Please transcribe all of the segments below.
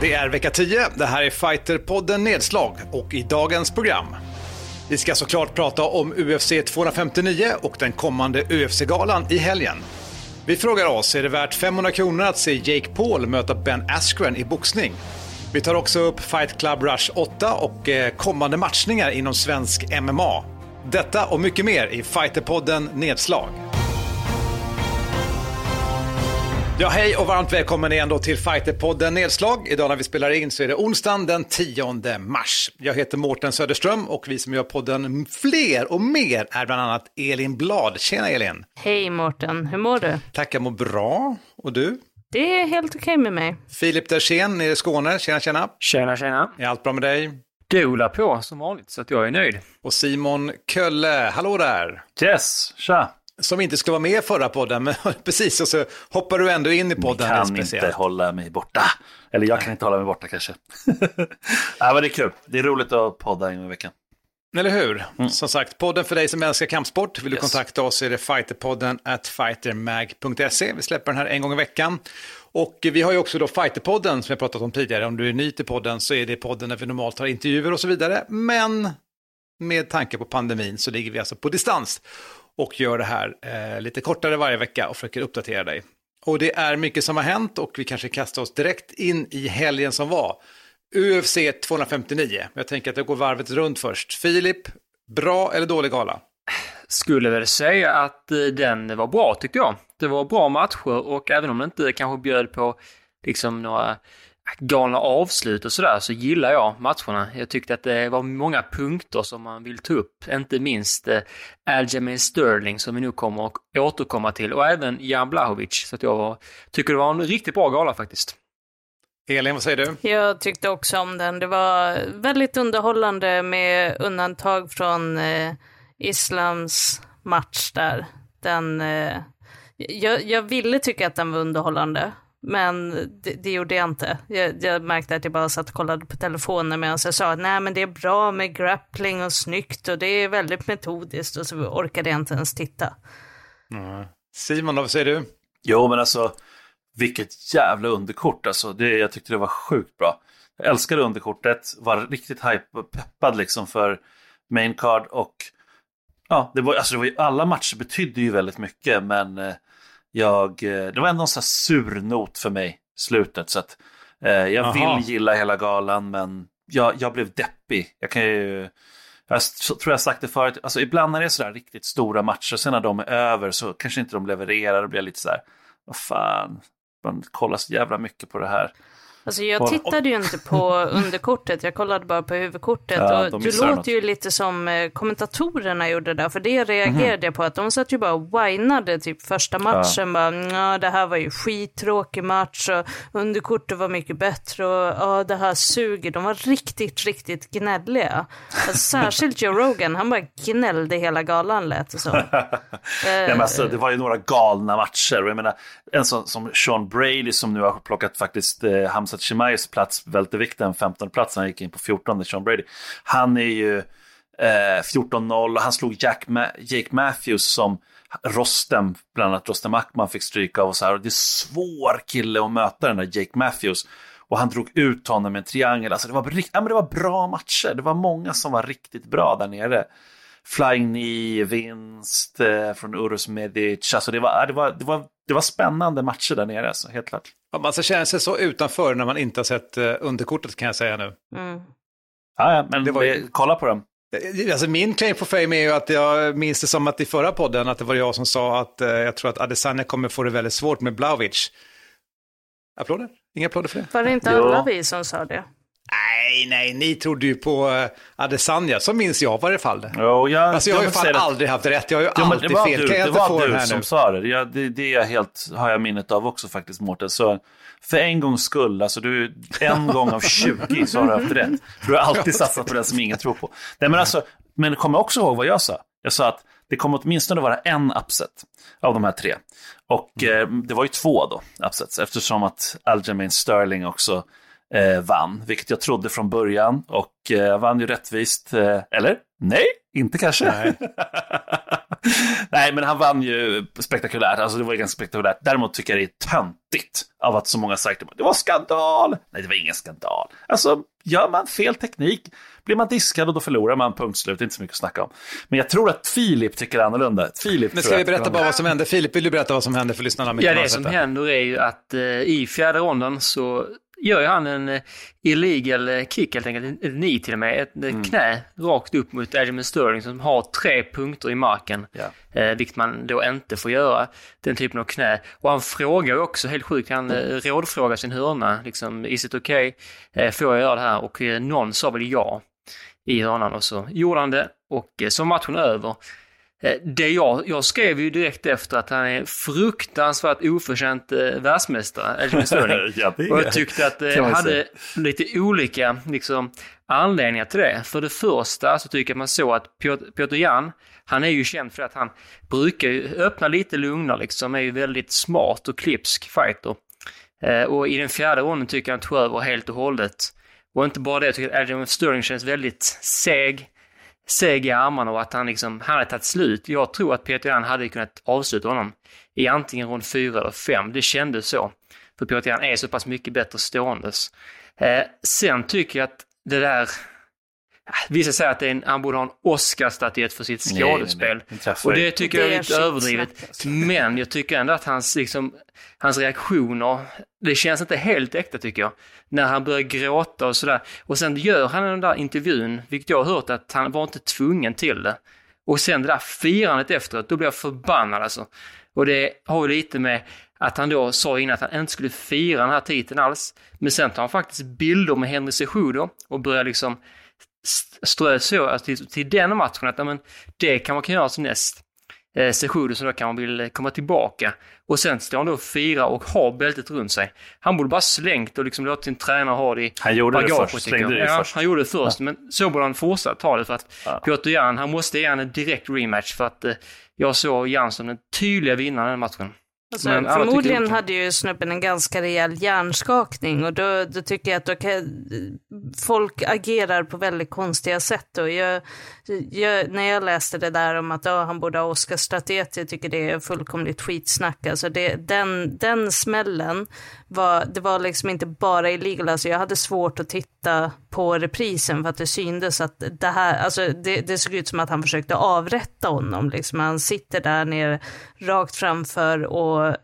Det är vecka 10, det här är Fighterpodden Nedslag och i dagens program. Vi ska såklart prata om UFC 259 och den kommande UFC-galan i helgen. Vi frågar oss, är det värt 500 kronor att se Jake Paul möta Ben Askren i boxning? Vi tar också upp Fight Club Rush 8 och eh, kommande matchningar inom svensk MMA. Detta och mycket mer i Fighterpodden Nedslag. Ja, hej och varmt välkommen igen då till Fighterpodden Nedslag. Idag när vi spelar in så är det onsdagen den 10 mars. Jag heter Mårten Söderström och vi som gör podden Fler och mer är bland annat Elin Blad. Tjena Elin! Hej Mårten, hur mår du? Tack, jag mår bra. Och du? Det är helt okej med mig. Filip Dersén nere i Skåne. Tjena, tjena! Tjena, tjena. Är allt bra med dig? Det rullar på som vanligt, så att jag är nöjd. Och Simon Kölle, hallå där! Yes, tja! Som inte skulle vara med i förra podden, men precis, och så hoppar du ändå in i podden. Jag kan inte hålla mig borta. Eller jag kan inte hålla mig borta kanske. ja, men det är kul. Det är roligt att podda en i veckan. Eller hur? Mm. Som sagt, podden för dig som älskar kampsport. Vill du yes. kontakta oss är det fighterpodden at fightermag.se. Vi släpper den här en gång i veckan. Och vi har ju också då Fighterpodden som jag pratat om tidigare. Om du är ny till podden så är det podden där vi normalt har intervjuer och så vidare. Men med tanke på pandemin så ligger vi alltså på distans och gör det här eh, lite kortare varje vecka och försöker uppdatera dig. Och det är mycket som har hänt och vi kanske kastar oss direkt in i helgen som var. UFC 259. Jag tänker att jag går varvet runt först. Filip, bra eller dålig gala? Skulle väl säga att eh, den var bra tyckte jag. Det var bra matcher och även om det inte kanske bjöd på liksom några galna avslut och sådär så gillar jag matcherna. Jag tyckte att det var många punkter som man vill ta upp, inte minst eh, Aljamain Sterling som vi nu kommer att återkomma till och även Jan Blahovic. Så att jag tycker det var en riktigt bra gala faktiskt. Elin, vad säger du? Jag tyckte också om den. Det var väldigt underhållande med undantag från eh, Islams match där. Den, eh, jag, jag ville tycka att den var underhållande. Men det, det, gjorde jag inte. Jag, jag, märkte att jag bara satt och kollade på telefonen medan jag sa att nej men det är bra med grappling och snyggt och det är väldigt metodiskt och så orkade jag inte ens titta. Mm. Simon, vad säger du? Jo men alltså, vilket jävla underkort alltså. Det, jag tyckte det var sjukt bra. Jag älskade underkortet, var riktigt hype och peppad liksom för main card och ja, det var, alltså det var ju, alla matcher betydde ju väldigt mycket men eh, jag, eh, det var ändå en sån här sur not för mig, slutet. Så att, eh, jag Aha. vill gilla hela galan, men jag, jag blev deppig. Jag kan ju, jag tror jag sagt det förut, alltså ibland när det är sådär riktigt stora matcher, sen när de är över så kanske inte de levererar och blir lite sådär, vad fan, man kollar så jävla mycket på det här. Alltså jag tittade ju inte på underkortet, jag kollade bara på huvudkortet. Ja, och du låter något. ju lite som eh, kommentatorerna gjorde där, för det reagerade mm -hmm. jag på, att de satt ju bara och whinade typ första matchen. Ja. Bara, det här var ju skittråkig match och underkortet var mycket bättre och det här suger. De var riktigt, riktigt gnälliga. Alltså, särskilt Joe Rogan, han bara gnällde hela galan lät det som. ja, alltså, det var ju några galna matcher. Jag menar, en sån som Sean Brady som nu har plockat faktiskt eh, att Chimaeus plats, vältevikten, 15 plats, han gick in på 14, Sean Brady. Han är ju eh, 14-0 och han slog Jack Ma Jake Matthews som Rostem, bland annat Rostem Ackman fick stryka av och så här. Och det är svår kille att möta den där Jake Matthews. Och han drog ut honom med en triangel. Alltså det var, ja, men det var bra matcher. Det var många som var riktigt bra där nere. Flying knee, vinst eh, från Urus Medic. Alltså det var, det, var, det, var, det var spännande matcher där nere, alltså, helt klart man ska känna sig så utanför när man inte har sett eh, underkortet kan jag säga nu. Mm. Ja, ja, men det var ju... kolla på dem. Eh, alltså min claim på fame är ju att jag minns det som att i förra podden att det var jag som sa att eh, jag tror att Adesanya kommer få det väldigt svårt med Blaovic. Applåder? Inga applåder för det? Var det inte alla vi som sa det? Nej, nej, ni trodde ju på uh, Adesanya, så minns jag i varje fall. Jo, jag, alltså, jag har ju fan aldrig haft rätt, jag har ju jo, alltid fel. Du, det var du som nu? sa det, jag, det, det är helt, har jag minnet av också faktiskt Mårten. Så för en gångs skull, alltså du, en gång av 20 så har du haft rätt. du har alltid satsat på den som ingen tror på. Nej, men alltså, men kom också ihåg vad jag sa. Jag sa att det kommer åtminstone vara en upset av de här tre. Och mm. eh, det var ju två då, upsets, eftersom att Aljamain Sterling också eh, vann, vilket jag trodde från början och eh, vann ju rättvist. Eh, eller? Nej, inte kanske. Nej. Nej, men han vann ju spektakulärt. Alltså det var ju ganska spektakulärt. Däremot tycker jag det är töntigt av att så många sagt det var skandal. Nej, det var ingen skandal. Alltså, gör man fel teknik blir man diskad och då förlorar man, punkt slut. Inte så mycket att snacka om. Men jag tror att Filip tycker annorlunda. Filip Men ska vi berätta bara vad som hände? Filip, vill du berätta vad som hände för lyssnarna? Ja, det som händer är ju att eh, i fjärde ronden så gör han en uh, illegal uh, kick helt enkelt, ett ni till och med, ett mm. knä rakt upp mot Aljamain Sterling som har tre punkter i marken, yeah. uh, vilket man då inte får göra, den typen av knä. Och han frågar också, helt sjukt, han uh, rådfrågar sin hörna, liksom, is it okay? Får jag göra det här? Och någon sa väl ja i hörnan och så gjorde han det och så matchen över. Eh, det jag, jag skrev ju direkt efter att han är fruktansvärt oförtjänt eh, världsmästare, ja, Och jag tyckte att eh, hade lite olika liksom, anledningar till det. För det första så tycker jag man såg att Piotr, Jan, han är ju känd för att han brukar öppna lite lugnare liksom, är ju väldigt smart och klipsk fighter. Eh, och i den fjärde ronden tycker jag han tog över helt och hållet. Och inte bara det, jag tycker att Adrian Sterling känns väldigt seg seg i armarna och att han liksom, han hade tagit slut. Jag tror att Peter Jan hade kunnat avsluta honom i antingen rond fyra eller fem. Det kändes så. För Peter Jan är så pass mycket bättre ståendes. Eh, sen tycker jag att det där Vissa säger att en, han borde ha en Oscarsstatyett för sitt skådespel. Nej, nej, och det tycker det jag är lite överdrivet. Men jag tycker ändå att hans, liksom, hans reaktioner, det känns inte helt äkta tycker jag. När han börjar gråta och sådär. Och sen gör han den där intervjun, vilket jag har hört att han var inte tvungen till det. Och sen det där firandet efteråt, då blir jag förbannad alltså. Och det har ju lite med att han då sa innan att han inte skulle fira den här titeln alls. Men sen tar han faktiskt bilder med Henry Cejudo och börjar liksom strö så alltså till, till den matchen att men, det kan man kan göra som näst. Eh, Sejudo som då kan man vill komma tillbaka. Och sen står han då och firar och har bältet runt sig. Han borde bara slängt och liksom låtit sin tränare ha det i Han gjorde det först, slängde det ja, först. han gjorde det först, ja. men så borde han fortsatt ta det för att ja. Piotr Jan, han måste ge en direkt rematch för att eh, jag såg Jan som den tydliga vinnaren i den matchen. Alltså, förmodligen hade ju snubben en ganska rejäl hjärnskakning och då, då tycker jag att kan, folk agerar på väldigt konstiga sätt. Och jag, jag, när jag läste det där om att oh, han borde ha Oscarsstatyett, jag tycker det är fullkomligt skitsnack. Alltså det, den, den smällen, var, det var liksom inte bara illegal, alltså jag hade svårt att titta på reprisen för att det syndes att det här, alltså det, det såg ut som att han försökte avrätta honom. Liksom. Han sitter där nere rakt framför och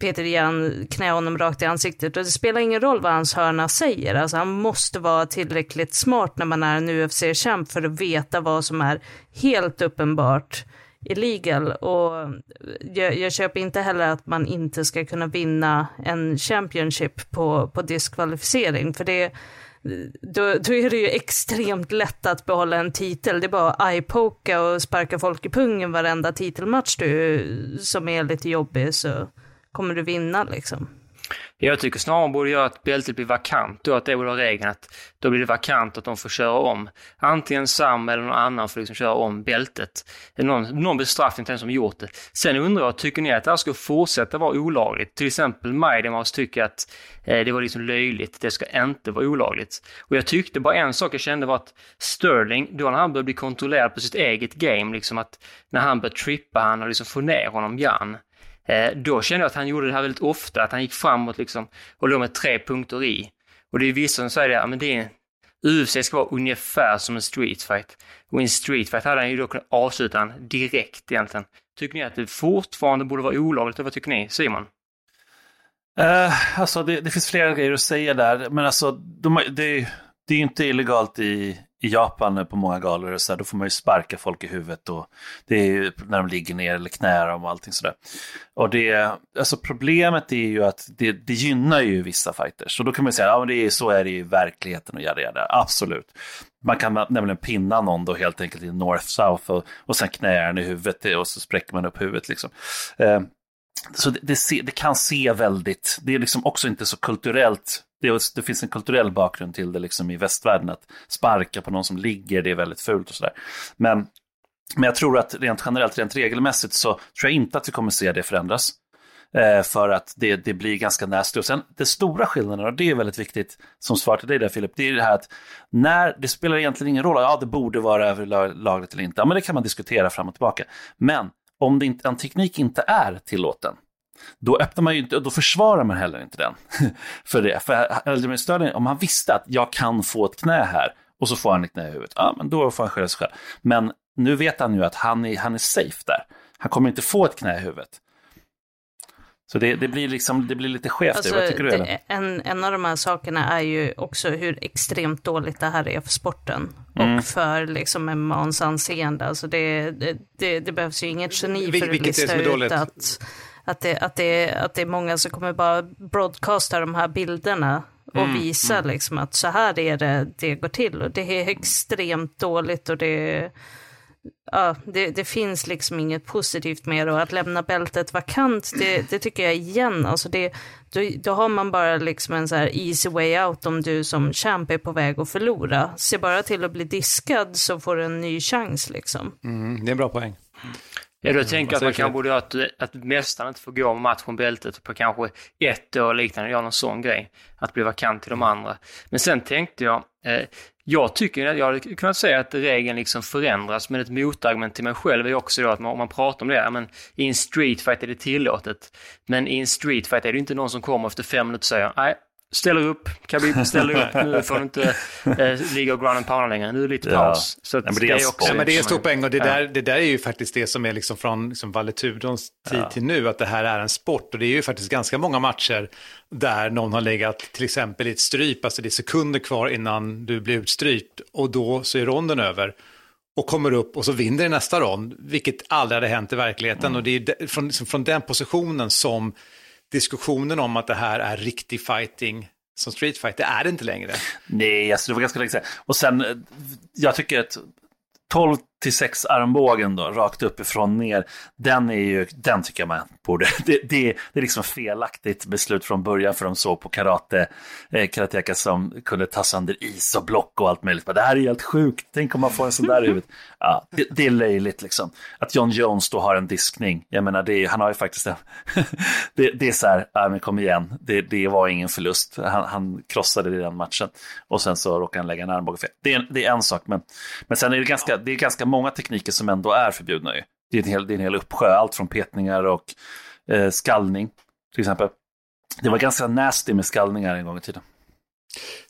Peter Jan knä honom rakt i ansiktet och det spelar ingen roll vad hans hörna säger. Alltså han måste vara tillräckligt smart när man är en UFC-kämp för att veta vad som är helt uppenbart illegal. Och jag, jag, köper inte heller att man inte ska kunna vinna en Championship på, på diskvalificering. För det, då, då är det ju extremt lätt att behålla en titel. Det är bara att eyepoka och sparka folk i pungen varenda titelmatch du, som är lite jobbig så kommer du vinna liksom. Jag tycker snarare man borde göra att bältet blir vakant då, att det borde vara regeln att då blir det vakant att de får köra om. Antingen Sam eller någon annan får liksom köra om bältet. Någon, någon bestraffning till den som gjort det. Sen undrar jag, tycker ni att det här ska fortsätta vara olagligt? Till exempel Majdemars tycker att eh, det var liksom löjligt, det ska inte vara olagligt. Och jag tyckte bara en sak jag kände var att Sterling, då när han började bli kontrollerad på sitt eget game, liksom att när han började trippa han och liksom få ner honom, Jan. Eh, då kände jag att han gjorde det här väldigt ofta, att han gick framåt liksom och låg med tre punkter i. Och det är vissa som säger det, ja men det är, UFC ska vara ungefär som en streetfight. Och i en streetfight hade han ju då kunnat avsluta den direkt egentligen. Tycker ni att det fortfarande borde vara olagligt, vad tycker ni? Simon? Uh, alltså det, det, finns flera grejer att säga där, men alltså de, det, det är ju inte illegalt i, i Japan på många galor, så här, då får man ju sparka folk i huvudet och det är ju när de ligger ner eller knäar dem och allting sådär. Och det, alltså problemet är ju att det, det gynnar ju vissa fighters. Så då kan man säga, ja men det är, så är det i verkligheten och jada jada, absolut. Man kan nämligen pinna någon då helt enkelt i north-south och, och sen knäar den i huvudet och så spräcker man upp huvudet liksom. Eh, så det, det, se, det, kan se väldigt, det är liksom också inte så kulturellt det, det, finns en kulturell bakgrund till det liksom i västvärlden. Att sparka på någon som ligger, det är väldigt fult och sådär. Men, men jag tror att rent generellt, rent regelmässigt så tror jag inte att vi kommer se det förändras. Eh, för att det, det blir ganska nasty. Och sen det stora skillnaden, och det är väldigt viktigt som svar till dig där Filip, det är det här att när, det spelar egentligen ingen roll, ja det borde vara överlagligt eller inte, ja men det kan man diskutera fram och tillbaka. Men om det inte, en teknik inte är tillåten, då öppnar man ju inte, då försvarar man heller inte den. för det. För Aljamain Sterling, om han visste att jag kan få ett knä här och så får han ett knä i huvudet, ja men då får han skylla sig själv. Men nu vet han ju att han är, han är safe där. Han kommer inte få ett knä i huvudet. Så det, det, blir, liksom, det blir lite skevt. Alltså, Vad tycker du? Det, en, en av de här sakerna är ju också hur extremt dåligt det här är för sporten. Mm. Och för liksom MMAns anseende. Alltså det, det, det, behövs ju inget geni för att lista ut att, att, det, att, det, att det är många som kommer bara broadcasta de här bilderna och mm. visa mm. liksom att så här är det det går till. Och det är extremt dåligt och det ja, det, det, finns liksom inget positivt med det och att lämna bältet vakant, det, det tycker jag igen, alltså det, då, då, har man bara liksom en så här easy way out om du som champ är på väg att förlora. Se bara till att bli diskad så får du en ny chans liksom. Mm, det är en bra poäng. Ja, då tänker jag att man kanske borde ha att, att mästaren inte får gå match om bältet på kanske ett år liknande, göra någon sån grej. Att bli vakant till de andra. Men sen tänkte jag, eh, jag tycker att jag hade kunnat säga att regeln liksom förändras, men ett motargument till mig själv är också då att man, om man pratar om det, men i en streetfight är det tillåtet. Men i en streetfight är det inte någon som kommer efter fem minuter och säger nej, ställer upp, Khabib ställer upp, nu får du inte eh, ligga och ground and pound längre, nu är det lite paus. Så ja, men det, är det, är också, ja, men det är en stor poäng och det, där, det där är ju faktiskt det som är liksom från liksom Valetudons tid ja. till nu, att det här är en sport och det är ju faktiskt ganska många matcher där någon har legat till exempel i ett stryp, alltså det är sekunder kvar innan du blir utstrypt och då så är ronden över och kommer upp och så vinner i nästa rond, vilket aldrig hade hänt i verkligheten. Mm. Och det är från, liksom från den positionen som diskussionen om att det här är riktig fighting som street fight, det är det inte längre. Nej, alltså det var ganska länge sedan. Och sen, eh, jag tycker att 12 till sex armbågen då, rakt uppifrån ner, den är ju, den tycker jag man borde, det, det, det är liksom felaktigt beslut från början för de såg på karate, eh, karateka som kunde ta sönder is och block och allt möjligt. Men det här är helt sjukt, tänk om man får en sån där i huvudet. Ja, det, det, är löjligt liksom. Att John Jones då har en diskning, jag menar det, han har ju faktiskt en, det, det är så här, ja men kom igen, det, det var ingen förlust, han, han krossade i den matchen och sen så råkade han lägga en armbåge fel. Det är, det är en sak, men, men sen är det ganska, det är ganska många tekniker som ändå är förbjudna. Ju. Det, är en hel, det är en hel uppsjö, allt från petningar och eh, skallning till exempel. Det var ganska nasty med skallningar en gång i tiden.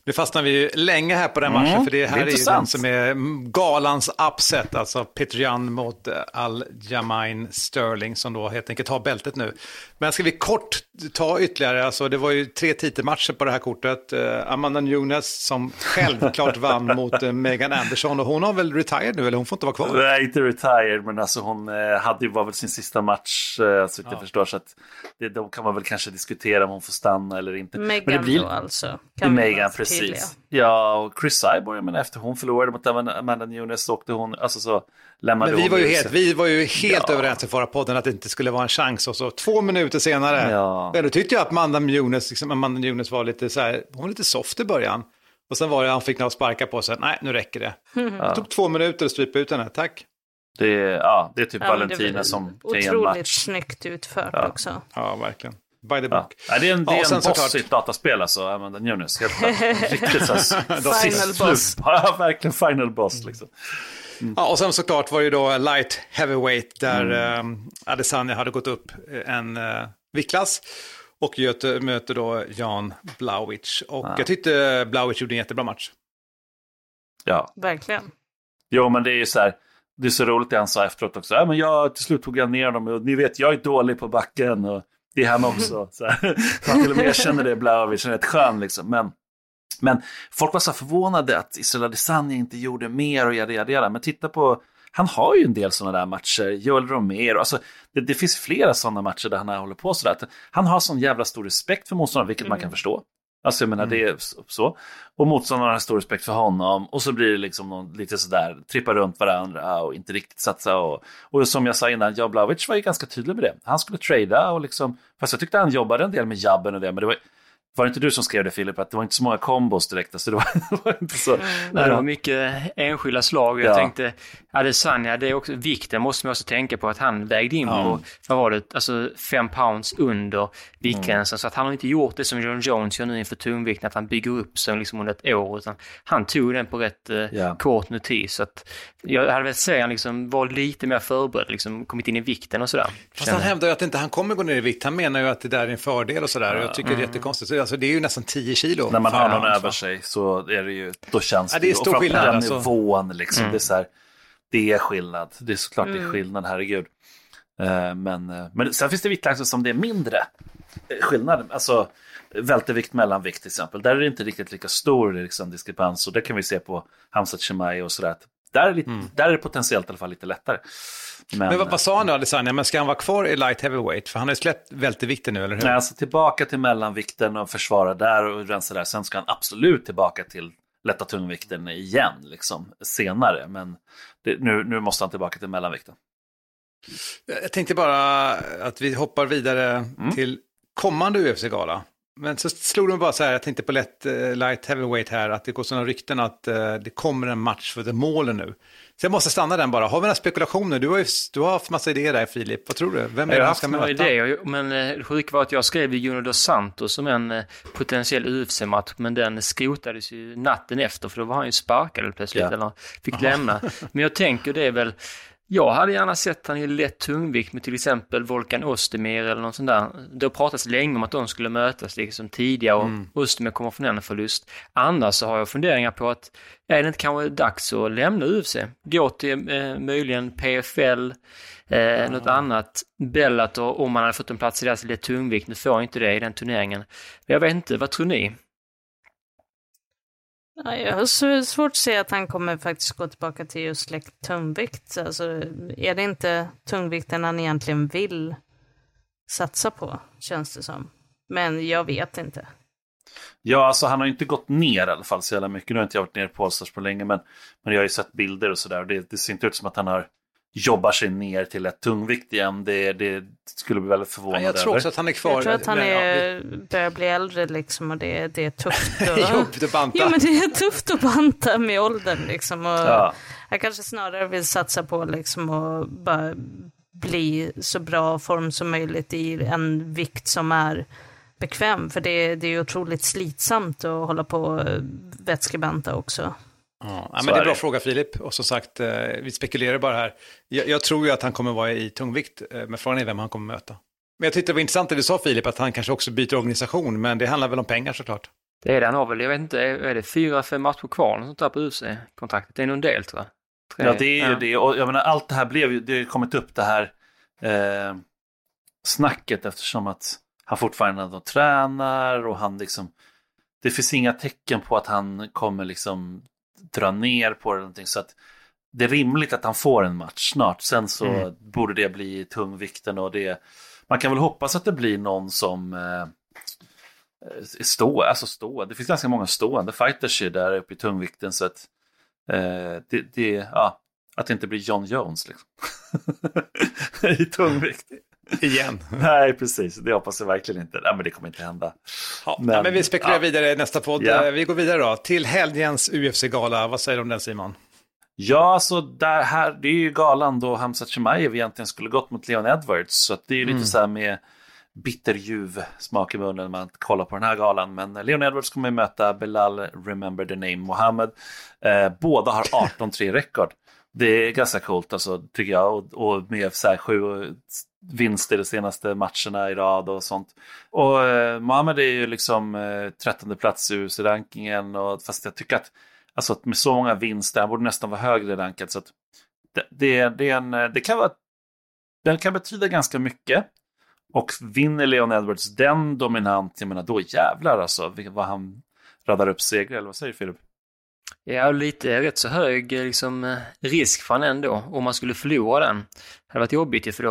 Nu fastnar vi länge här på den matchen, mm, för det här det är, är ju den som är galans upset, alltså Peter Jan mot eh, Al-Jamain Sterling som då helt enkelt har bältet nu. Men ska vi kort ta ytterligare, alltså det var ju tre titelmatcher på det här kortet. Uh, Amanda Nunes som självklart vann mot uh, Megan Anderson och hon har väl retired nu, eller hon får inte vara kvar? Nej, inte retired, men alltså hon hade ju var väl sin sista match, så jag förstår, så att det, då kan man väl kanske diskutera om hon får stanna eller inte. Megan men det blir... då alltså? Kan Megan, precis precis. Ja, och Chris Cyborg, men efter hon förlorade mot Amanda Nunes så åkte hon, alltså så lämnade men vi hon var ju helt, Vi var ju helt ja. överens i förra podden att det inte skulle vara en chans och så två minuter senare, ja. då tyckte jag att Amanda Nunes, liksom, Amanda Nunes var lite så här, hon var lite soft i början. Och sen var det, han fick några sparkar på sig, nej nu räcker det. Ja. Det tog två minuter att strypa ut henne, tack. Det är, ja, det är typ ja, Valentina det som kan ge en match. Otroligt snyggt utfört ja. också. Ja, verkligen. By the book. Ja. det är en, det är ja, en boss i ett dataspel alltså, Amanda Nunes. Riktigt så Final boss. Ja, verkligen final boss liksom. Mm. Ja, och sen såklart var det ju då light heavyweight där mm. eh, Adesanya hade gått upp en eh, viktklass. Och Göte möter då Jan Blauwitz. Och ja. jag tyckte Blauwitz gjorde en jättebra match. Ja. Verkligen. Jo, men det är ju så här. Det är så roligt det han sa efteråt också. Ja, men jag, till slut tog jag ner dem och ni vet, jag är dålig på backen. Och det är han också. Så här. Han till och med erkänner det, Blaovic, han är rätt skön liksom. Men, men folk var så förvånade att Israel Adesanya inte gjorde mer och jada, jada, jada. Men titta på, han har ju en del sådana där matcher, Joel Romero, alltså det, det finns flera sådana matcher där han håller på sådär. Han har sån jävla stor respekt för motståndaren, vilket mm. man kan förstå. Alltså jag menar mm. det är så. Och motståndarna har stor respekt för honom och så blir det liksom någon, lite sådär, trippa runt varandra och inte riktigt satsa. Och, och som jag sa innan, Jablovic var ju ganska tydlig med det. Han skulle trada och liksom, fast jag tyckte han jobbade en del med jabben och det, men det var var det inte du som skrev det Filip, att det var inte så många kombos direkt? Alltså det var, det var inte så. Mm. Nej, det var mycket enskilda slag. Jag ja. tänkte, Adesanya, det är också vikten måste man också tänka på att han vägde in ja. på, vad var det, alltså fem pounds under viktgränsen. Mm. Så att han har inte gjort det som John Jones gör nu inför tungvikten, att han bygger upp sig liksom under ett år, utan han tog den på rätt eh, ja. kort notis. Så att jag hade velat säga han liksom var lite mer förberedd, liksom kommit in i vikten och sådär. Fast han hävdar ju att inte han kommer gå ner i vikt. Han menar ju att det där är en fördel och sådär. Ja. Jag tycker mm. det är jättekonstigt. Alltså, det är ju nästan 10 kilo. När man har någon över sig så är det ju, då känns ja, det. Är stor och skillnad. Den alltså. nivån liksom. Mm. Det är så här, det är skillnad. Det är såklart mm. det är mm. skillnad, herregud. Uh, men, uh, men sen finns det viktklasser som det är mindre skillnad. Alltså vältevikt, mellanvikt till exempel. Där är det inte riktigt lika stor liksom, diskrepans och det kan vi se på Hamzat Shemai och sådär. Där är, lite, mm. där är det potentiellt i alla fall lite lättare. Men, men vad, vad, sa han då, Adesanya? Men ska han vara kvar i light heavyweight? För han har ju släppt vältevikten nu, eller hur? Nej, alltså tillbaka till mellanvikten och försvara där och rensa där. Sen ska han absolut tillbaka till lätta tungvikten igen, liksom, senare. Men det, nu, nu måste han tillbaka till mellanvikten. Jag tänkte bara att vi hoppar vidare mm. till kommande UFC-gala. Men så slog de bara så här, jag tänkte på lätt uh, light heavyweight här, att det går sådana rykten att uh, det kommer en match för The Mauler nu. Så jag måste stanna den bara. Har vi några spekulationer? Du har, ju, du har haft massa idéer där Filip. Vad tror du? Vem är det han ska möta? Jag har haft några idéer, men eh, det sjuka var att jag skrev Juno dos Santos som en eh, potentiell UFC-match, men den skrotades ju natten efter, för då var han ju sparkad plötsligt, ja. eller fick Aha. lämna. Men jag tänker det är väl, jag hade gärna sett han i lätt tungvikt med till exempel Volkan Ostermer eller något sånt där. Det har pratats länge om att de skulle mötas liksom tidigare och mm. Ostermer kommer från en förlust. Annars så har jag funderingar på att är det inte kanske dags att lämna UFC? Gå till eh, möjligen PFL, eh, mm. något annat, Bellator om man hade fått en plats i deras lätt tungvikt. Nu får jag inte det i den turneringen. Jag vet inte, vad tror ni? Jag har svårt att se att han kommer faktiskt gå tillbaka till just tungvikt. Alltså, är det inte tungvikten han egentligen vill satsa på, känns det som. Men jag vet inte. Ja, alltså han har inte gått ner i alla fall så jävla mycket. Nu har inte jag varit nere på Allstars på länge, men, men jag har ju sett bilder och sådär. Det, det ser inte ut som att han har jobbar sig ner till ett tungvikt igen. Det, det skulle bli väldigt förvånad Jag tror också att han är kvar. Jag tror att han är, börjar bli äldre liksom och det, det är tufft. Och, Jobbigt att banta. Ja, men det är tufft att banta med åldern liksom. Och ja. Jag kanske snarare vill satsa på liksom att bara bli så bra form som möjligt i en vikt som är bekväm. För det, det är otroligt slitsamt att hålla på och vätskebanta också. Ja, men det är en bra fråga Filip. Och som sagt, eh, vi spekulerar bara här. Jag, jag, tror ju att han kommer vara i tungvikt, eh, men frågan är vem han kommer möta. Men jag tyckte det var intressant det du sa Filip, att han kanske också byter organisation, men det handlar väl om pengar såklart. Det är det, han har väl, jag vet inte, är det fyra, fem matcher kvar sånt där på UFC-kontraktet? Det är nog en del tror jag. Tre, ja, det är ju ja. det. Och jag menar, allt det här blev ju, det har kommit upp det här eh, snacket eftersom att han fortfarande tränar och han liksom, det finns inga tecken på att han kommer liksom dra ner på det. Någonting, så att det är rimligt att han får en match snart. Sen så mm. borde det bli tungvikten och det. Man kan väl hoppas att det blir någon som eh, stå, alltså stå. Det finns ganska många stående fighters där uppe i tungvikten så att eh, det, det, ja, att det inte blir John Jones liksom. i tungvikt. Igen. Nej, precis. Det hoppas jag verkligen inte. Nej, men det kommer inte hända. Ja, men, men vi spekulerar ja. vidare i nästa podd. Ja. Vi går vidare då till helgens UFC-gala. Vad säger du om den Simon? Ja, alltså där, här, det är ju galan då Hamza Chimaev egentligen skulle gått mot Leon Edwards. Så det är ju lite mm. så här med bitterljuv smak i munnen när man kollar på den här galan. Men Leon Edwards kommer möta Belal Remember the Name Mohammed. Eh, båda har 18-3 rekord. Det är ganska coolt alltså, tycker jag. Och, och med så här sju vinster de senaste matcherna i rad och sånt. Och eh, Mohamed är ju liksom eh, 13 plats i UC-rankingen. Och, fast jag tycker att, alltså, med så många vinster, han borde nästan vara högre rankad. Så att det, det, det, är en, eh, det kan vara, den kan betyda ganska mycket. Och vinner Leon Edwards den dominant, jag menar då jävlar alltså vad han radar upp segrar, eller vad säger Filip? Ja, lite rätt så hög eh, liksom, eh, risk för han ändå, om man skulle förlora den. Det hade varit jobbigt för då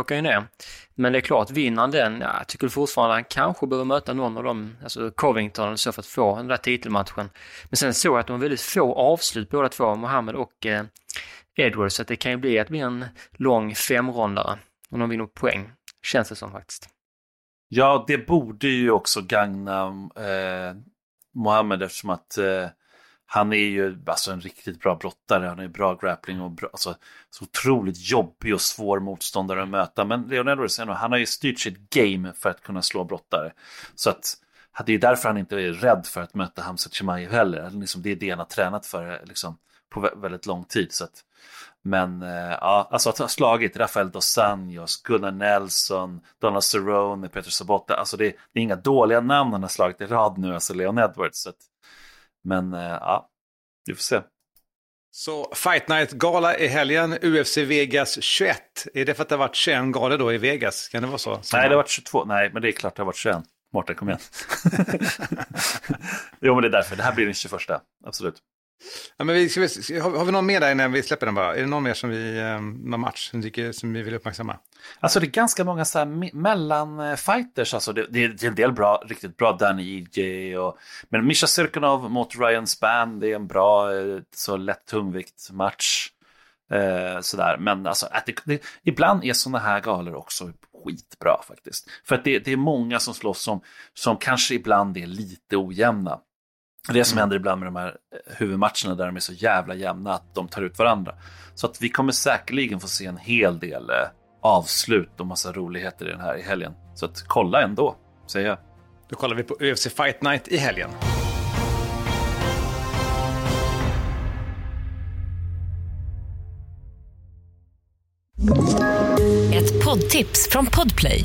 åker han ju ner. Men det är klart, vinner han den, ja, jag tycker fortfarande han kanske behöver möta någon av dem, alltså Covington eller så för att få den där titelmatchen. Men sen såg jag att de har väldigt få avslut båda två, Mohammed och eh, Edwards, så att det kan ju bli att bli en lång femrondare om de vinner poäng, känns det som faktiskt. Ja, det borde ju också gagna eh, Mohammed eftersom att eh, han är ju alltså en riktigt bra brottare, han är bra grappling och bra, alltså, så otroligt jobbig och svår motståndare att möta. Men Leon Edwards, han har ju styrt sitt game för att kunna slå brottare. Så att det är därför han inte är rädd för att möta Hamza Chimaev heller. Liksom, det är det han har tränat för liksom, på väldigt lång tid. Så att, men eh, ja, alltså att ha slagit Rafael dos Anjos, Gunnar Nelson, Donald Cerrone, Peter Sabotta. Alltså det, det, är inga dåliga namn han har slagit i rad nu, alltså Leon Edwards. Så att, men eh, ja, vi får se. Så Fight Night-gala i helgen, UFC Vegas 21. Är det för att det har varit 21 galor då i Vegas? Kan det vara så? Nej, det har varit 22. Nej, men det är klart det har varit 21. Mårten, kom igen. jo, men det är därför. Det här blir den 21. Absolut. Ja, men vi, ska vi, har, har vi någon mer där innan vi släpper den bara? Är det någon mer som vi, eh, någon match som, tycker, som vi vill uppmärksamma? Alltså det är ganska många så här mellanfighters, alltså det, det, är en del bra, riktigt bra Danny EJ och men Misha Sirkunov mot Ryan Spann, det är en bra eh, så lätt tungvikt match. Eh, sådär, men alltså att det, det, ibland är sådana här galor också skitbra faktiskt. För att det, det är många som slåss som, som kanske ibland är lite ojämna. Det som mm. händer ibland med de här eh, huvudmatcherna där de är så jävla jämna att de tar ut varandra. Så att vi kommer säkerligen få se en hel del eh, avslut och massa roligheter i den här i helgen. Så att kolla ändå, säger jag. Då kollar vi på UFC Fight Night i helgen. Ett poddtips från Podplay.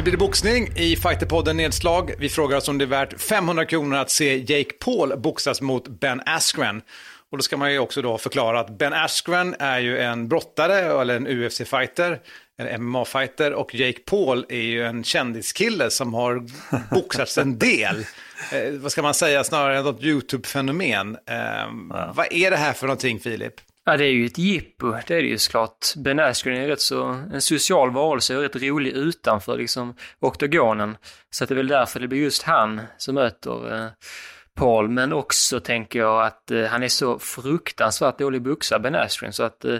Nu blir det boxning i Fighterpodden Nedslag. Vi frågar oss om det är värt 500 kronor att se Jake Paul boxas mot Ben Askren. Och då ska man ju också då förklara att Ben Askren är ju en brottare eller en UFC-fighter, en MMA-fighter och Jake Paul är ju en kändiskille som har boxats en del. Eh, vad ska man säga, snarare något YouTube-fenomen. Eh, ja. Vad är det här för någonting, Filip? Ja, det är ju ett jippo, det är det ju såklart. Ben Askren är rätt så, en social varelse och rätt rolig utanför liksom oktogonen. Så att det är väl därför det blir just han som möter eh, Paul, men också tänker jag att eh, han är så fruktansvärt dålig boxare, Ben Askren, så att eh,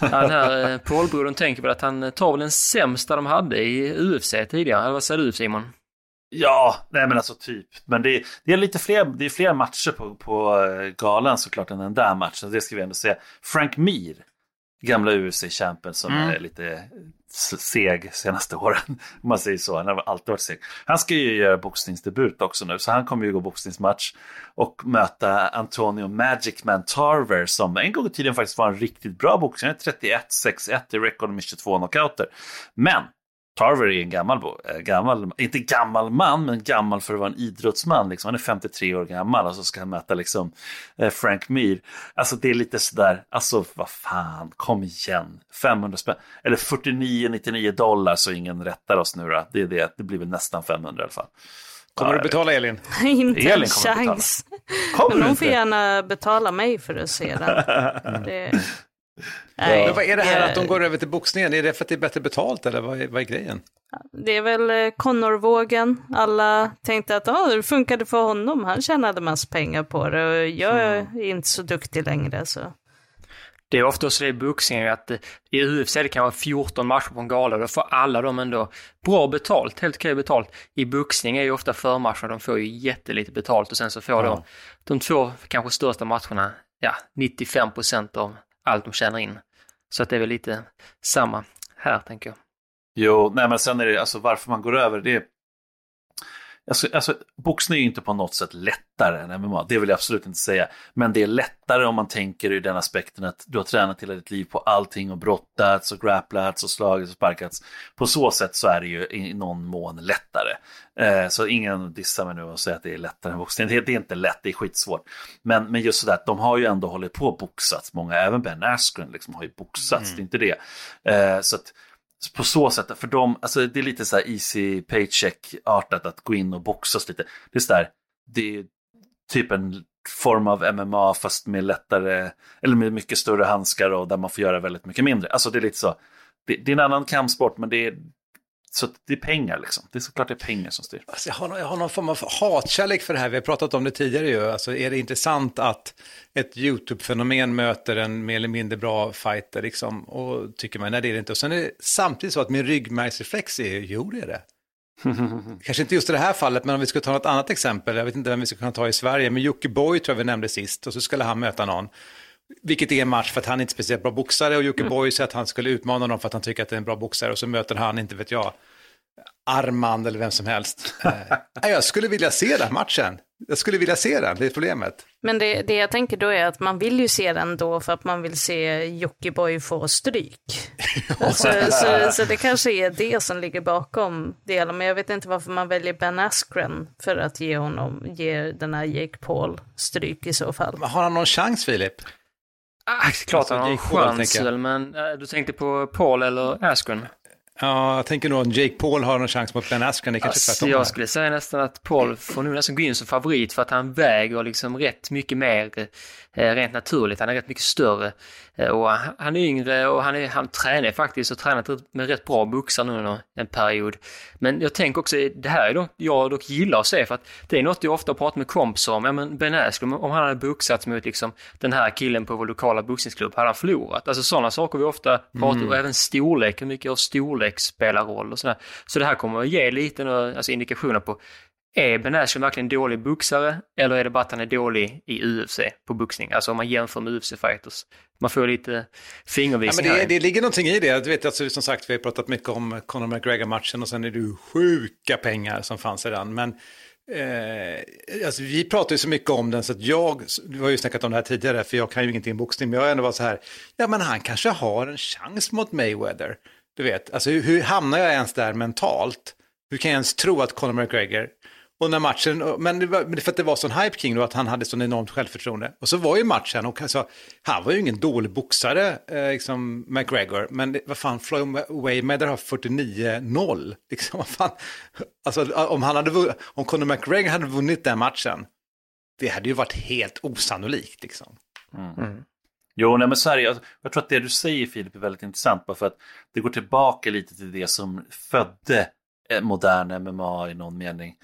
den här eh, Paul-brodern tänker väl att han eh, tar väl den sämsta de hade i UFC tidigare, eller vad säger du Simon? Ja, nej men alltså typ. Men det, det är lite fler, det är fler matcher på, på eh, galan såklart än den där matchen. Det ska vi ändå säga. Frank Mir, gamla UFC-champion som mm. är lite seg senaste åren. Om man säger så. Han har alltid varit seg. Han ska ju göra boxningsdebut också nu, så han kommer ju gå boxningsmatch och möta Antonio Magic Man Tarver som en gång i tiden faktiskt var en riktigt bra boxare. 31-6-1 i rekord med 22 knockouter. Men Tarver är en gammal, eh, gammal, inte gammal man, men gammal för att vara en idrottsman. Liksom. Han är 53 år gammal och så ska han möta liksom, eh, Frank Mir. Alltså det är lite sådär, alltså vad fan, kom igen. 500 spänn, eller 49,99 dollar så ingen rättar oss nu då. Det är det, det blir väl nästan 500 i alla fall. Kommer du betala Elin? inte Elin en chans. Kommer Men hon får gärna betala mig för att se den. det... Nej, Men vad är det här att de går över till boxningen? Är det för att det är bättre betalt eller vad är, vad är grejen? Det är väl eh, Connor-vågen. Alla tänkte att ah, det funkade för honom. Han tjänade massa pengar på det och jag är inte så duktig längre. Så. Det är ofta så i boxning att eh, i UFC det kan vara 14 matcher på en gala. Då får alla de ändå bra betalt, helt okej betalt. I boxning är ju ofta förmatcherna, de får ju jättelite betalt och sen så får ja. de de två kanske största matcherna, ja, 95 procent av allt de tjänar in. Så att det är väl lite samma här, tänker jag. Jo, nej men sen är det alltså varför man går över, det är Alltså, alltså, boxning är ju inte på något sätt lättare än MMA, det vill jag absolut inte säga. Men det är lättare om man tänker i den aspekten att du har tränat hela ditt liv på allting och brottats och grapplats och slagits och sparkats. På så sätt så är det ju i någon mån lättare. Eh, så ingen dissar mig nu och säger att det är lättare än boxning. Det, det, är inte lätt, det är skitsvårt. Men, men just sådär, de har ju ändå hållit på och boxats, många, även Ben Askren liksom har ju boxats, mm. det är inte det. Eh, så att, på så sätt, för dem, alltså det är lite så här easy paycheck-artat att gå in och boxas lite. Det är så där, det, är typ en form av MMA fast med lättare, eller med mycket större handskar och där man får göra väldigt mycket mindre. Alltså det är lite så, det, det är en annan kampsport men det är, så det är pengar liksom. Det är såklart det är pengar som styr. Alltså jag, har, jag har någon form av hatkärlek för det här. Vi har pratat om det tidigare ju. Alltså är det intressant att ett YouTube-fenomen möter en mer eller mindre bra fighter liksom? Och tycker man, nej det är det inte. Och sen är det samtidigt så att min ryggmärgsreflex är, jo det är det. Kanske inte just i det här fallet, men om vi ska ta något annat exempel, jag vet inte vem vi ska kunna ta i Sverige, men Jocke Boy tror jag vi nämnde sist, och så skulle han möta någon. Vilket är en match för att han är inte är speciellt bra boxare och Jocke mm. Boy säger att han skulle utmana någon för att han tycker att det är en bra boxare och så möter han, inte vet jag, Armand eller vem som helst. Eh, jag skulle vilja se den matchen. Jag skulle vilja se den, det är problemet. Men det, det jag tänker då är att man vill ju se den då för att man vill se Jockiboi få stryk. så, så, så, det kanske är det som ligger bakom det Men jag vet inte varför man väljer Ben Askren för att ge honom, ge den här Jake Paul stryk i så fall. Har han någon chans, Filip? Ah, klart han har en chans, men äh, du tänkte på Paul eller Askren? Ja, jag tänker nog att Jake Paul har någon chans mot Ben Askren. Det kanske alltså, tvärtom. Jag skulle säga nästan att Paul får nog nästan gå in som favorit för att han väger liksom rätt mycket mer eh, rent naturligt. Han är rätt mycket större eh, och han är yngre och han, är, han tränar faktiskt och tränat med rätt bra boxare nu under en period. Men jag tänker också, det här är dock, jag dock gillar att se för att det är något jag ofta pratar med kompisar om. Ja men Ben Askren, om han hade boxats mot liksom den här killen på vår lokala boxningsklubb, hade han förlorat? Alltså sådana saker vi ofta pratar om, mm. och även storlek, hur mycket av storlek spelar roll och sådär. Så det här kommer att ge lite alltså indikationer på är Ben Ashton verkligen dålig boxare eller är det bara att han är dålig i UFC på boxning? Alltså om man jämför med UFC-fighters. Man får lite fingervisning ja, men det, det ligger någonting i det. Du vet, alltså, som sagt, vi har pratat mycket om Conor McGregor-matchen och sen är det sjuka pengar som fanns i den. Men eh, alltså, vi pratar ju så mycket om den så att jag, vi har ju snackat om det här tidigare, för jag kan ju ingenting om boxning, men jag har ändå varit så här, ja men han kanske har en chans mot Mayweather. Du vet, alltså hur, hur hamnar jag ens där mentalt? Hur kan jag ens tro att Conor McGregor och när matchen, men det var för att det var sån hype kring då, att han hade sån enormt självförtroende. Och så var ju matchen, och alltså, han var ju ingen dålig boxare, eh, liksom McGregor, men det, vad fan, Floyd Mayweather har 49-0. Liksom, vad fan, alltså om, han hade, om Conor McGregor hade vunnit den matchen, det hade ju varit helt osannolikt liksom. Mm. Jo, nej men så här, jag, jag tror att det du säger Filip är väldigt intressant, bara för att det går tillbaka lite till det som födde eh, modern MMA i någon mening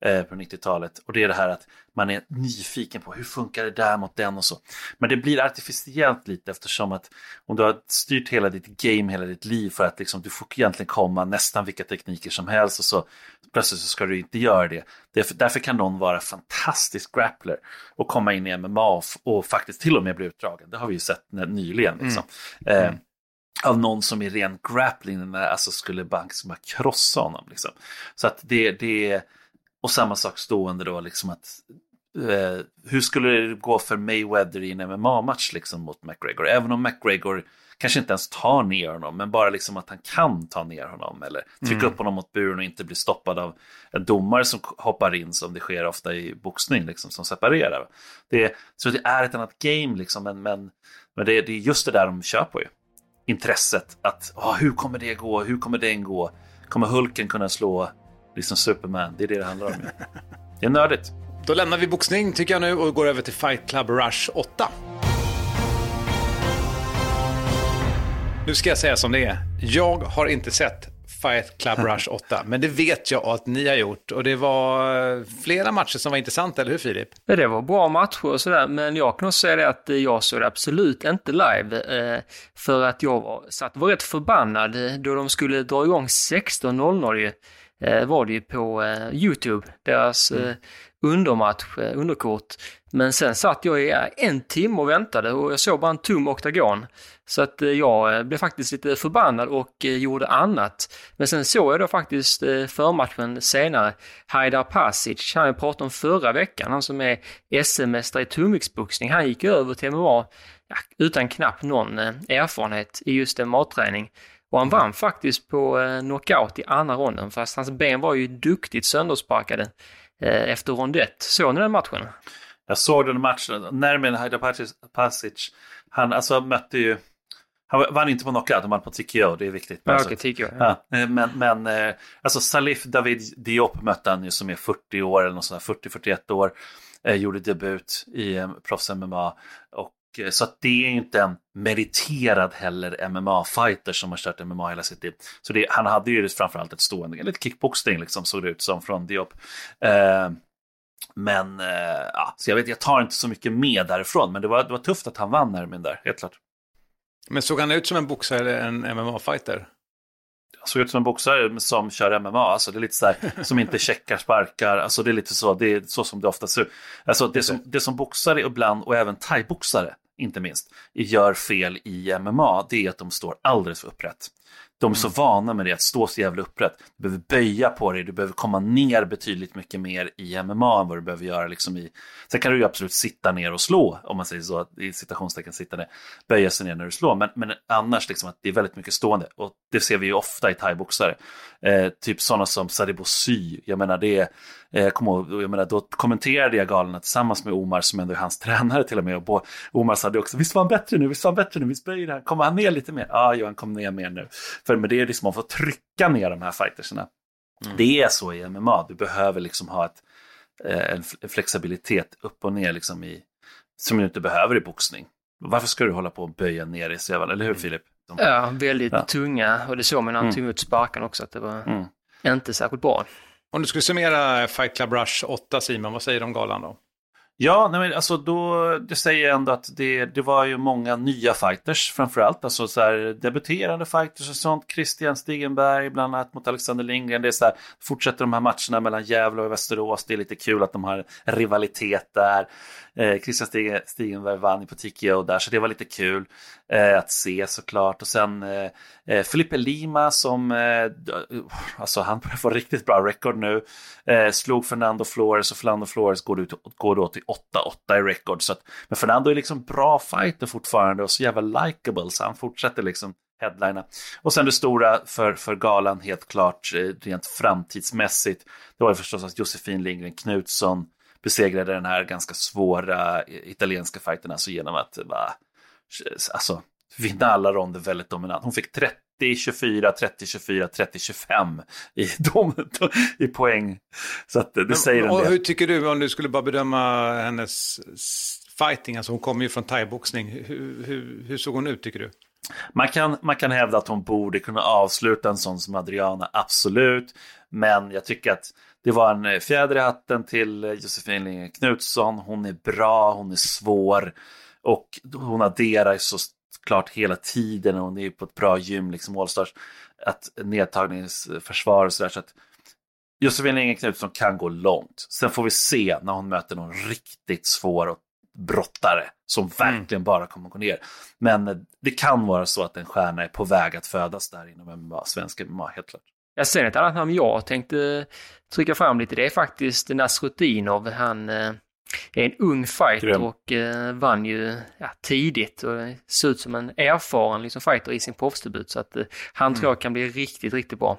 eh, på 90-talet. Och det är det här att man är nyfiken på hur funkar det där mot den och så. Men det blir artificiellt lite eftersom att om du har styrt hela ditt game hela ditt liv för att liksom, du får egentligen komma nästan vilka tekniker som helst och så plötsligt så ska du inte göra det. Därför, därför kan någon vara fantastisk grappler och komma in i MMA och, och, faktiskt till och med bli utdragen. Det har vi ju sett nyligen. Liksom. Mm. Eh, av någon som i ren grappling alltså skulle bara, bara krossa honom. Liksom. Så att det, det, och samma sak stående då, liksom att eh, hur skulle det gå för Mayweather i en MMA-match liksom mot McGregor? Även om McGregor kanske inte ens tar ner honom, men bara liksom att han kan ta ner honom eller trycka mm. upp honom mot buren och inte bli stoppad av en domare som hoppar in som det sker ofta i boxning, liksom, som separerar. Det, så det är ett annat game, liksom, men, men, men det, det är just det där de kör på ju. Intresset att, oh, hur kommer det gå, hur kommer den gå? Kommer Hulken kunna slå liksom Superman. Det är det det handlar om. Det är nördigt. Då lämnar vi boxning tycker jag nu och går över till Fight Club Rush 8. Nu ska jag säga som det är. Jag har inte sett Fight Club Rush 8, men det vet jag att ni har gjort. Och det var flera matcher som var intressanta, eller hur Filip? Ja, det var bra matcher och sådär, men jag kan också säga det att jag såg det absolut inte live. Eh, för att jag var, satt var rätt förbannad då de skulle dra igång 16.00 eh, var det ju på eh, Youtube, deras mm. eh, undermatch, eh, underkort. Men sen satt jag i en timme och väntade och jag såg bara en tom oktagon. Så att eh, jag eh, blev faktiskt lite förbannad och eh, gjorde annat. Men sen såg jag då faktiskt förmatchen senare, Haidar Pasic, han jag pratade om förra veckan, han som är SM-mästare i tungviktsboxning. Han gick över till MMA ja, utan knappt någon erfarenhet i just en matträning. Och han vann faktiskt på eh, knockout i andra ronden, fast hans ben var ju duktigt söndersparkade eh, efter rond 1. Såg ni den matchen? Jag såg den matchen, närmare Haida Pasic, han alltså mötte ju han vann inte på knockout, han vann på TKO, det är viktigt. Ja, alltså, okay, TKO, ja. ja. Eh, men, men alltså Salif David Diop mötte han ju som är 40 år eller något sånt 40-41 år. gjorde debut i proffs-MMA. Och, så att det är inte en meriterad heller MMA-fighter som har kört MMA hela sitt liv. Så det, han hade ju framförallt ett stående, lite kickboxning liksom såg det ut som från Diop. Eh, men eh, ja, så jag vet, jag tar inte så mycket med därifrån, men det var, det var tufft att han vann Nermin där, helt klart. Men såg han ut som en boxare eller en MMA-fighter? Såg ut som en boxare som kör MMA, alltså det är lite så här, som inte checkar sparkar, alltså det är lite så, det är så som det ofta ser ut. Alltså det som, det som boxare ibland, och även thaiboxare, inte minst, gör fel i MMA, det är att de står alldeles för upprätt. De är så mm. vana med det, att stå så jävla upprätt. Du behöver böja på dig, du behöver komma ner betydligt mycket mer i MMA än vad du behöver göra liksom i... Sen kan du ju absolut sitta ner och slå, om man säger så, i citationstecken sitta ner, böja sig ner när du slår. Men, men annars liksom att det är väldigt mycket stående. Och det ser vi ju ofta i thaiboxare. Eh, typ sådana som Sadibou Sy, jag menar det är Eh, kom ihåg, jag menar, då kommenterade jag galorna tillsammans med Omar som ändå är hans tränare till och med. Och Omar sa det också, visst var han bättre nu, visst var han bättre nu, visst böjer han, kommer han ner lite mer? Ja, Johan kom ner mer nu. För med det är liksom, man får trycka ner de här fighterserna. Mm. Det är så i MMA, du behöver liksom ha ett, eh, en flexibilitet upp och ner liksom i, som du inte behöver i boxning. Varför ska du hålla på och böja ner i sevan, eller hur mm. Filip? De... Ja, väldigt ja. tunga och det såg man när han mm. tog emot sparken också att det var mm. inte särskilt bra. Om du skulle summera Fight Club Rush 8, Simon, vad säger du om galan då? Ja, nej, men alltså då, det säger jag ändå att det, det var ju många nya fighters framförallt. Alltså så här, debuterande fighters och sånt. Christian Stigenberg bland annat mot Alexander Lindgren. Det är så här, fortsätter de här matcherna mellan Gävle och Västerås. Det är lite kul att de har rivalitet där. Eh, Christian Stigenberg vann på och där, så det var lite kul Eh, att se såklart. Och sen eh, eh Felipe Lima som, eh, alltså han börjar få riktigt bra rekord nu. Eh, slog Fernando Flores och Fernando Flores går, ut, går då till 8-8 i rekord. Så att, men Fernando är liksom bra fighter fortfarande och så jävla likable så han fortsätter liksom headlina. Och sen det stora för, för galan helt klart eh, rent framtidsmässigt. Det var ju förstås att Josefin Lindgren Knutsson besegrade den här ganska svåra italienska fighten alltså genom att bara, alltså, vinna alla ronder väldigt dominant. Hon fick 30 24, 30, 24, 30, 25 i, dom, i poäng. Så att det Men, säger en och del. Hur tycker du, om du skulle bara bedöma hennes fighting, alltså hon kommer ju från thaiboxning, hur, hur, hur såg hon ut tycker du? Man kan, man kan hävda att hon borde kunna avsluta en sån som Adriana, absolut. Men jag tycker att det var en fjäder i hatten till Josefin Lindgren Knutsson. Hon är bra, hon är svår och hon adderar så klart hela tiden och hon är på ett bra gym, liksom Allstars, att nedtagningsförsvar och sådär. Så att Josefin Lindgren Knutsson kan gå långt. Sen får vi se när hon möter någon riktigt svår brottare som mm. verkligen bara kommer gå ner. Men det kan vara så att en stjärna är på väg att födas där inom MMA, svensk MMA, helt klart. Jag ser ett annat namn jag tänkte trycka fram lite. Det är faktiskt Nasrutinov. Han eh, är en ung fighter Grym. och eh, vann ju ja, tidigt och ser ut som en erfaren liksom, fighter i sin proffsdebut. Så att eh, han mm. tror jag kan bli riktigt, riktigt bra.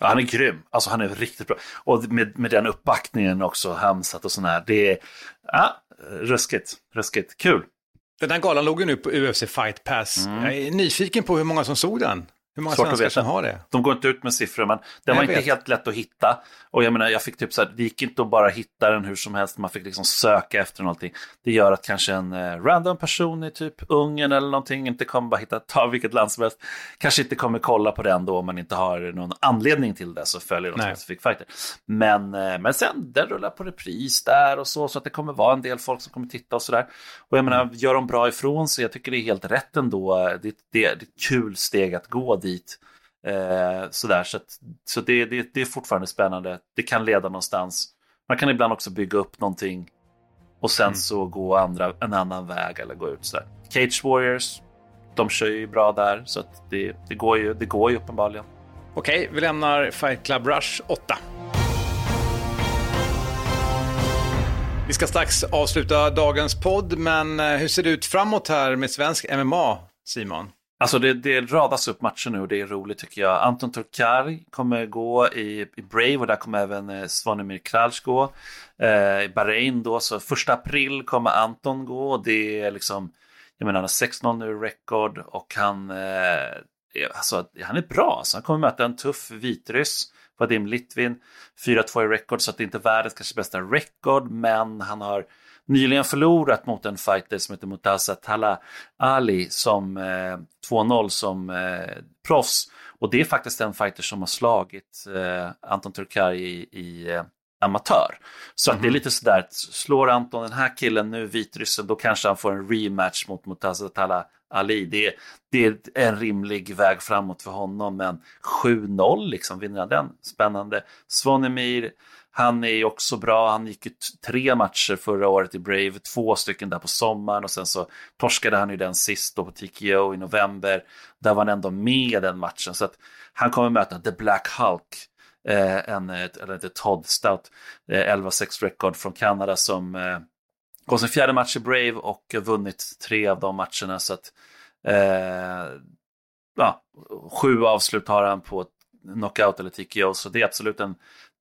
Ja, han är grym. Alltså han är riktigt bra. Och med, med den uppbackningen också, Hamsat och sån här. Det är ja, ruskigt, ruskigt. Kul. Den här galan låg ju nu på UFC Fight Pass. Mm. Jag är nyfiken på hur många som såg den. Hur många Svårt svenskar som har det? De går inte ut med siffror, men den var vet. inte helt lätt att hitta. Och jag menar, jag fick typ så här, det gick inte att bara hitta den hur som helst, man fick liksom söka efter någonting. Det gör att kanske en eh, random person i typ Ungern eller någonting inte kommer bara hitta, ta vilket land som helst, kanske inte kommer kolla på den då om man inte har någon anledning till det, så följer de specifik fighter. Men, eh, men sen, den rullar på repris där och så, så att det kommer vara en del folk som kommer titta och sådär. Och jag menar, mm. gör de bra ifrån sig, jag tycker det är helt rätt ändå. Det, det, det är ett kul steg att gå dit. Eh, sådär, så att, så det, det, det är fortfarande spännande. Det kan leda någonstans. Man kan ibland också bygga upp någonting och sen mm. så gå andra, en annan väg eller gå ut sådär. Cage Warriors, de kör ju bra där så att det, det, går, ju, det går ju uppenbarligen. Okej, vi lämnar Fight Club Rush 8. Vi ska strax avsluta dagens podd, men eh, hur ser det ut framåt här med svensk MMA, Simon? Alltså det, det radas upp matcher nu och det är roligt tycker jag. Anton Turkar kommer gå i, i Brave och där kommer även eh, Svanemir Kralj gå. Eh, I Bahrain då, så första april kommer Anton gå och det är liksom, jag menar han har 6-0 nu rekord och han eh, alltså, han är bra. så han kommer möta en tuff vitryss, Vadim Litvin, 4-2 i rekord, så att det inte världens kanske bästa rekord, men han har nyligen förlorat mot en fighter som heter Mutasa Tala Ali som eh, 2-0 som eh, proffs. Och det är faktiskt en fighter som har slagit eh, Anton Turkay i, i eh, amatör. Så mm -hmm. att det är mhm. lite sådär, slår Anton den här killen nu, vitryssen, då kanske han får en rematch mot Mutasa Tala Ali. Det, det är en rimlig väg framåt för honom, men 7-0 liksom, vinner han den? Spännande. Svonemir, han är ju också bra. Han gick ju tre matcher förra året i Brave, två stycken där på sommaren och sen så torskade han ju den sist då på TKO i november. Där var han ändå med i den matchen. Så att han kommer möta The Black Hulk, eh, en, eller inte Todd Stout, eh, 11-6 record från Kanada som eh, går sin fjärde match i Brave och vunnit tre av de matcherna. Så att, eh, ja, sju avslut har han på knockout eller TKO, så det är absolut en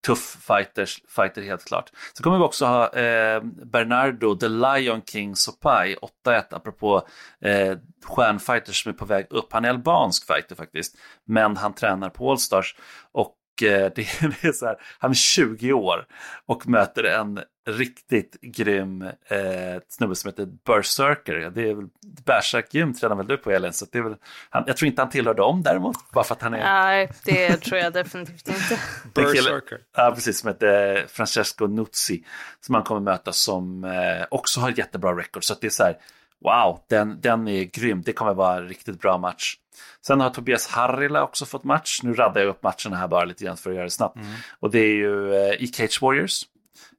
tuff fighters, fighter helt klart. Så kommer vi också ha eh, Bernardo The Lion King Sopai 8-1 apropå eh, stjärnfighters som är på väg upp. Han är albansk fighter faktiskt, men han tränar på Allstars och det, är så här, han är 20 år och möter en riktigt grym eh, snubbe som heter Berserker. Det är väl Berserk-gym tränar väl du på Elin, så det är väl, han, jag tror inte han tillhör dem däremot, bara för att han är... Nej, det tror jag definitivt inte. Berserker. Ja, precis, som heter Francesco Nuzzi, som han kommer möta som eh, också har jättebra record. Så det är så här, wow, den, den är grym, det kommer vara en riktigt bra match. Sen har Tobias Harrila också fått match. Nu raddar jag upp matcherna här bara lite grann för att göra det snabbt. Mm. Och det är ju eh, i Cage Warriors.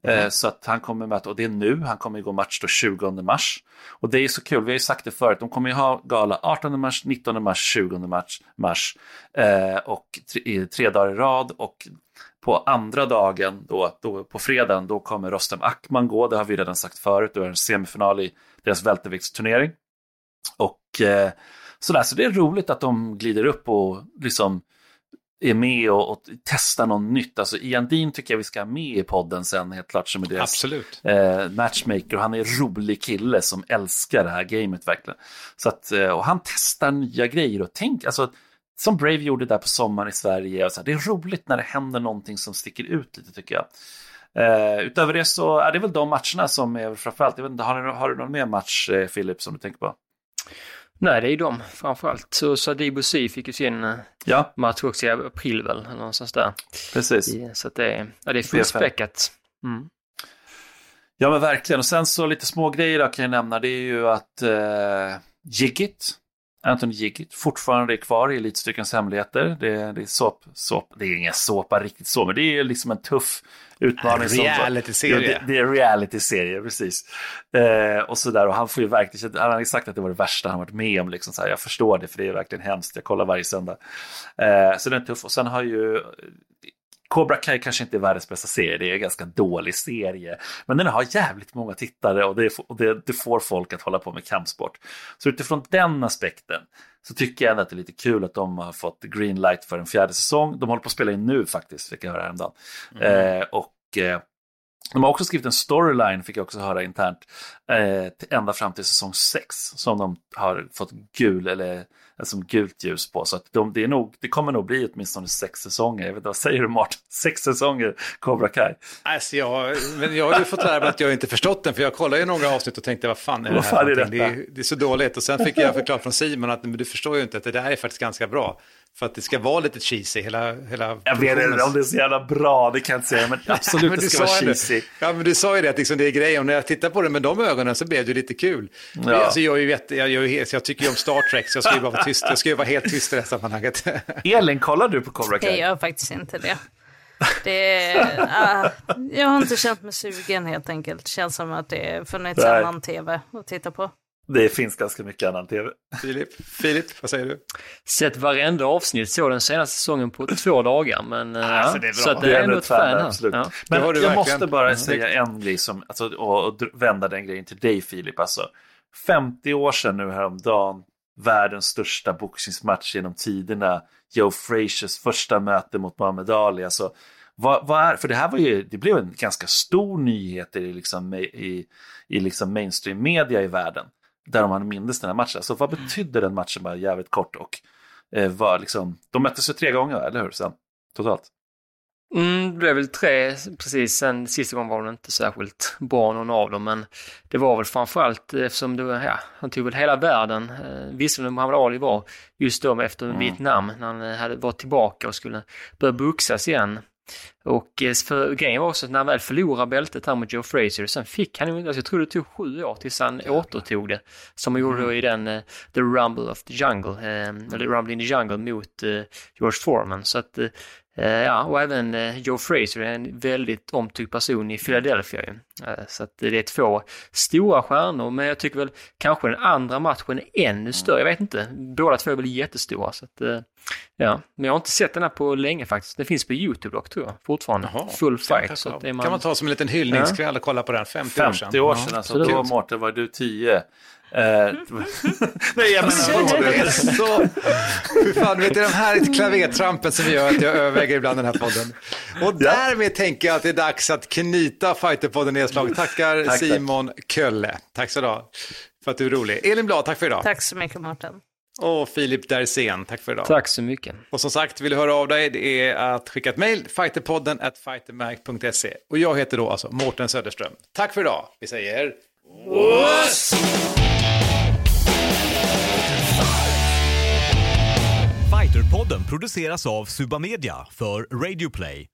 Mm. Så att han kommer möta, och det är nu, han kommer gå match då 20 mars. Och det är så kul, vi har ju sagt det förut, de kommer ju ha gala 18 mars, 19 mars, 20 mars, mars eh, och tre, tre dagar i rad. Och på andra dagen, då, då, på fredagen, då kommer Rostem Akman gå, det har vi redan sagt förut, då är det en semifinal i deras välterviktsturnering. Och eh, sådär, så det är roligt att de glider upp och liksom är med och, och testar något nytt. Alltså Ian Dean tycker jag vi ska ha med i podden sen helt klart som är deras Absolut. Eh, matchmaker. Och han är en rolig kille som älskar det här gamet verkligen. Så att, eh, och han testar nya grejer och tänk, alltså som Brave gjorde där på sommaren i Sverige. Och så här, det är roligt när det händer någonting som sticker ut lite tycker jag. Eh, utöver det så är det väl de matcherna som är framförallt, jag vet inte, har, du, har du någon mer match eh, Filip som du tänker på? Nej, det är de framförallt. Så Sadibu Si fick ju sin eh, ja. match också i april väl, eller någonstans där. Precis. Så att det är, ja, det är fullspäckat. Mm. Ja men verkligen, och sen så lite små grejer då kan jag nämna, det är ju att eh, Jiggit, Anthony Jiggit, fortfarande är kvar i Elitstyrkans hemligheter. Det, det är såp, såp, det är inga såpa riktigt så, men det är liksom en tuff utmaning. Reality-serie. Det, det, är reality-serie, precis. Eh, och sådär, och han får ju verkligen, han har sagt att det var det värsta han varit med om, liksom så här, jag förstår det, för det är verkligen hemskt, jag kollar varje söndag. Eh, så den är tuff, och sen har ju Cobra Kai kanske inte är världens bästa serie, det är en ganska dålig serie. Men den har jävligt många tittare och, det, och det, det, får folk att hålla på med kampsport. Så utifrån den aspekten så tycker jag ändå att det är lite kul att de har fått green light för en fjärde säsong. De håller på att spela in nu faktiskt, fick jag höra häromdagen. Mm. Eh, och eh, de har också skrivit en storyline, fick jag också höra internt, eh, ända fram till säsong 6 som de har fått gul eller som gult ljus på. Så att de, det, är nog, det kommer nog bli åtminstone sex säsonger. Jag vet inte, vad säger du Martin? Sex säsonger Cobra Kai? Alltså jag, men jag har ju fått lära mig att jag inte förstått den, för jag kollade ju några avsnitt och tänkte vad fan är det här? Fan är det, är, det är så dåligt. Och sen fick jag förklarat från Simon att men du förstår ju inte att det där är faktiskt ganska bra. För att det ska vara lite cheesy, hela, hela Jag vet inte om det är så jävla bra, det kan jag inte säga, men absolut men det ska vara cheesy. Ja, men du sa ju det, att liksom det är grejen, och när jag tittar på det med de ögonen så blev det lite kul. Ja. Alltså, jag, är jätte, jag, jag, jag tycker ju om Star Trek, så jag ska ju bara vara tyst, jag ska ju vara helt tyst i det här sammanhanget. Elin, kollar du på Cobra Kai? Jag gör faktiskt inte det. Det uh, jag har inte känt mig sugen helt enkelt. Känns som att det funnits annan tv att titta på. Det finns ganska mycket annan tv. Filip, Filip, vad säger du? Sett varenda avsnitt, så den senaste säsongen på två dagar. Men, alltså, det är bra. Så det är ändå ett fan, fan absolut. Ja. Men jag verkligen. måste bara säga en grej som, alltså, och, och vända den grejen till dig Filip. Alltså, 50 år sedan nu häromdagen, världens största boxningsmatch genom tiderna, Joe Fraziers första möte mot Muhammad Ali. Alltså, vad, vad, är, för det här var ju, det blev en ganska stor nyhet i, liksom, i, i liksom mainstream media i världen där man mindes den här matchen. Så vad betydde den matchen bara jävligt kort och eh, var liksom, de möttes ju tre gånger, eller hur? Sen, totalt. Mm, det blev väl tre precis. Sen sista gången var det inte särskilt bra någon av dem, men det var väl framförallt eftersom det var, ja, han tog väl hela världen. Eh, visserligen Muhammad Ali var just då efter mm. Vietnam, när han hade varit tillbaka och skulle börja boxas igen. Och eh, för grejen var också att när han väl förlorade bältet här mot Joe Frazier, sen fick han ju, alltså jag tror det tog sju år tills han återtog det. Som han gjorde mm. i den uh, The Rumble of the Jungle, uh, eller Rumble in the Jungle mot uh, George Foreman. Så att ja, och även Joe Fraser är en väldigt omtyckt person i Philadelphia. Eh, så att det är två stora stjärnor, men jag tycker väl kanske den andra matchen är ännu större. Jag vet inte. Båda två är väl jättestora. Så att, ja. Men jag har inte sett den här på länge faktiskt. Den finns på YouTube dock tror jag, fortfarande. Jaha, Full fight. Kan, så man... kan man ta som en liten hyllningskväll och kolla på den 50, 50 år sedan. 50 år sedan, ja, alltså. Då, Mårten, var du 10. Eh, nej, jag menar... det är så... Fy fan, vet du, de här klavertrampen som gör att jag överväger ibland den här podden. Och därmed ja. tänker jag att det är dags att knyta Fighterpodden nedslag. Tackar tack, Simon tack. Kölle. Tack så du för att du är rolig. Elin Blad, tack för idag. Tack så mycket Mårten. Och Filip Dersén, tack för idag. Tack så mycket. Och som sagt, vill du höra av dig, det är att skicka ett mejl, fighterpodden at fightermag.se. Och jag heter då alltså Mårten Söderström. Tack för idag. Vi säger... Wuss! Fighterpodden produceras av Suba Media för Radio Play.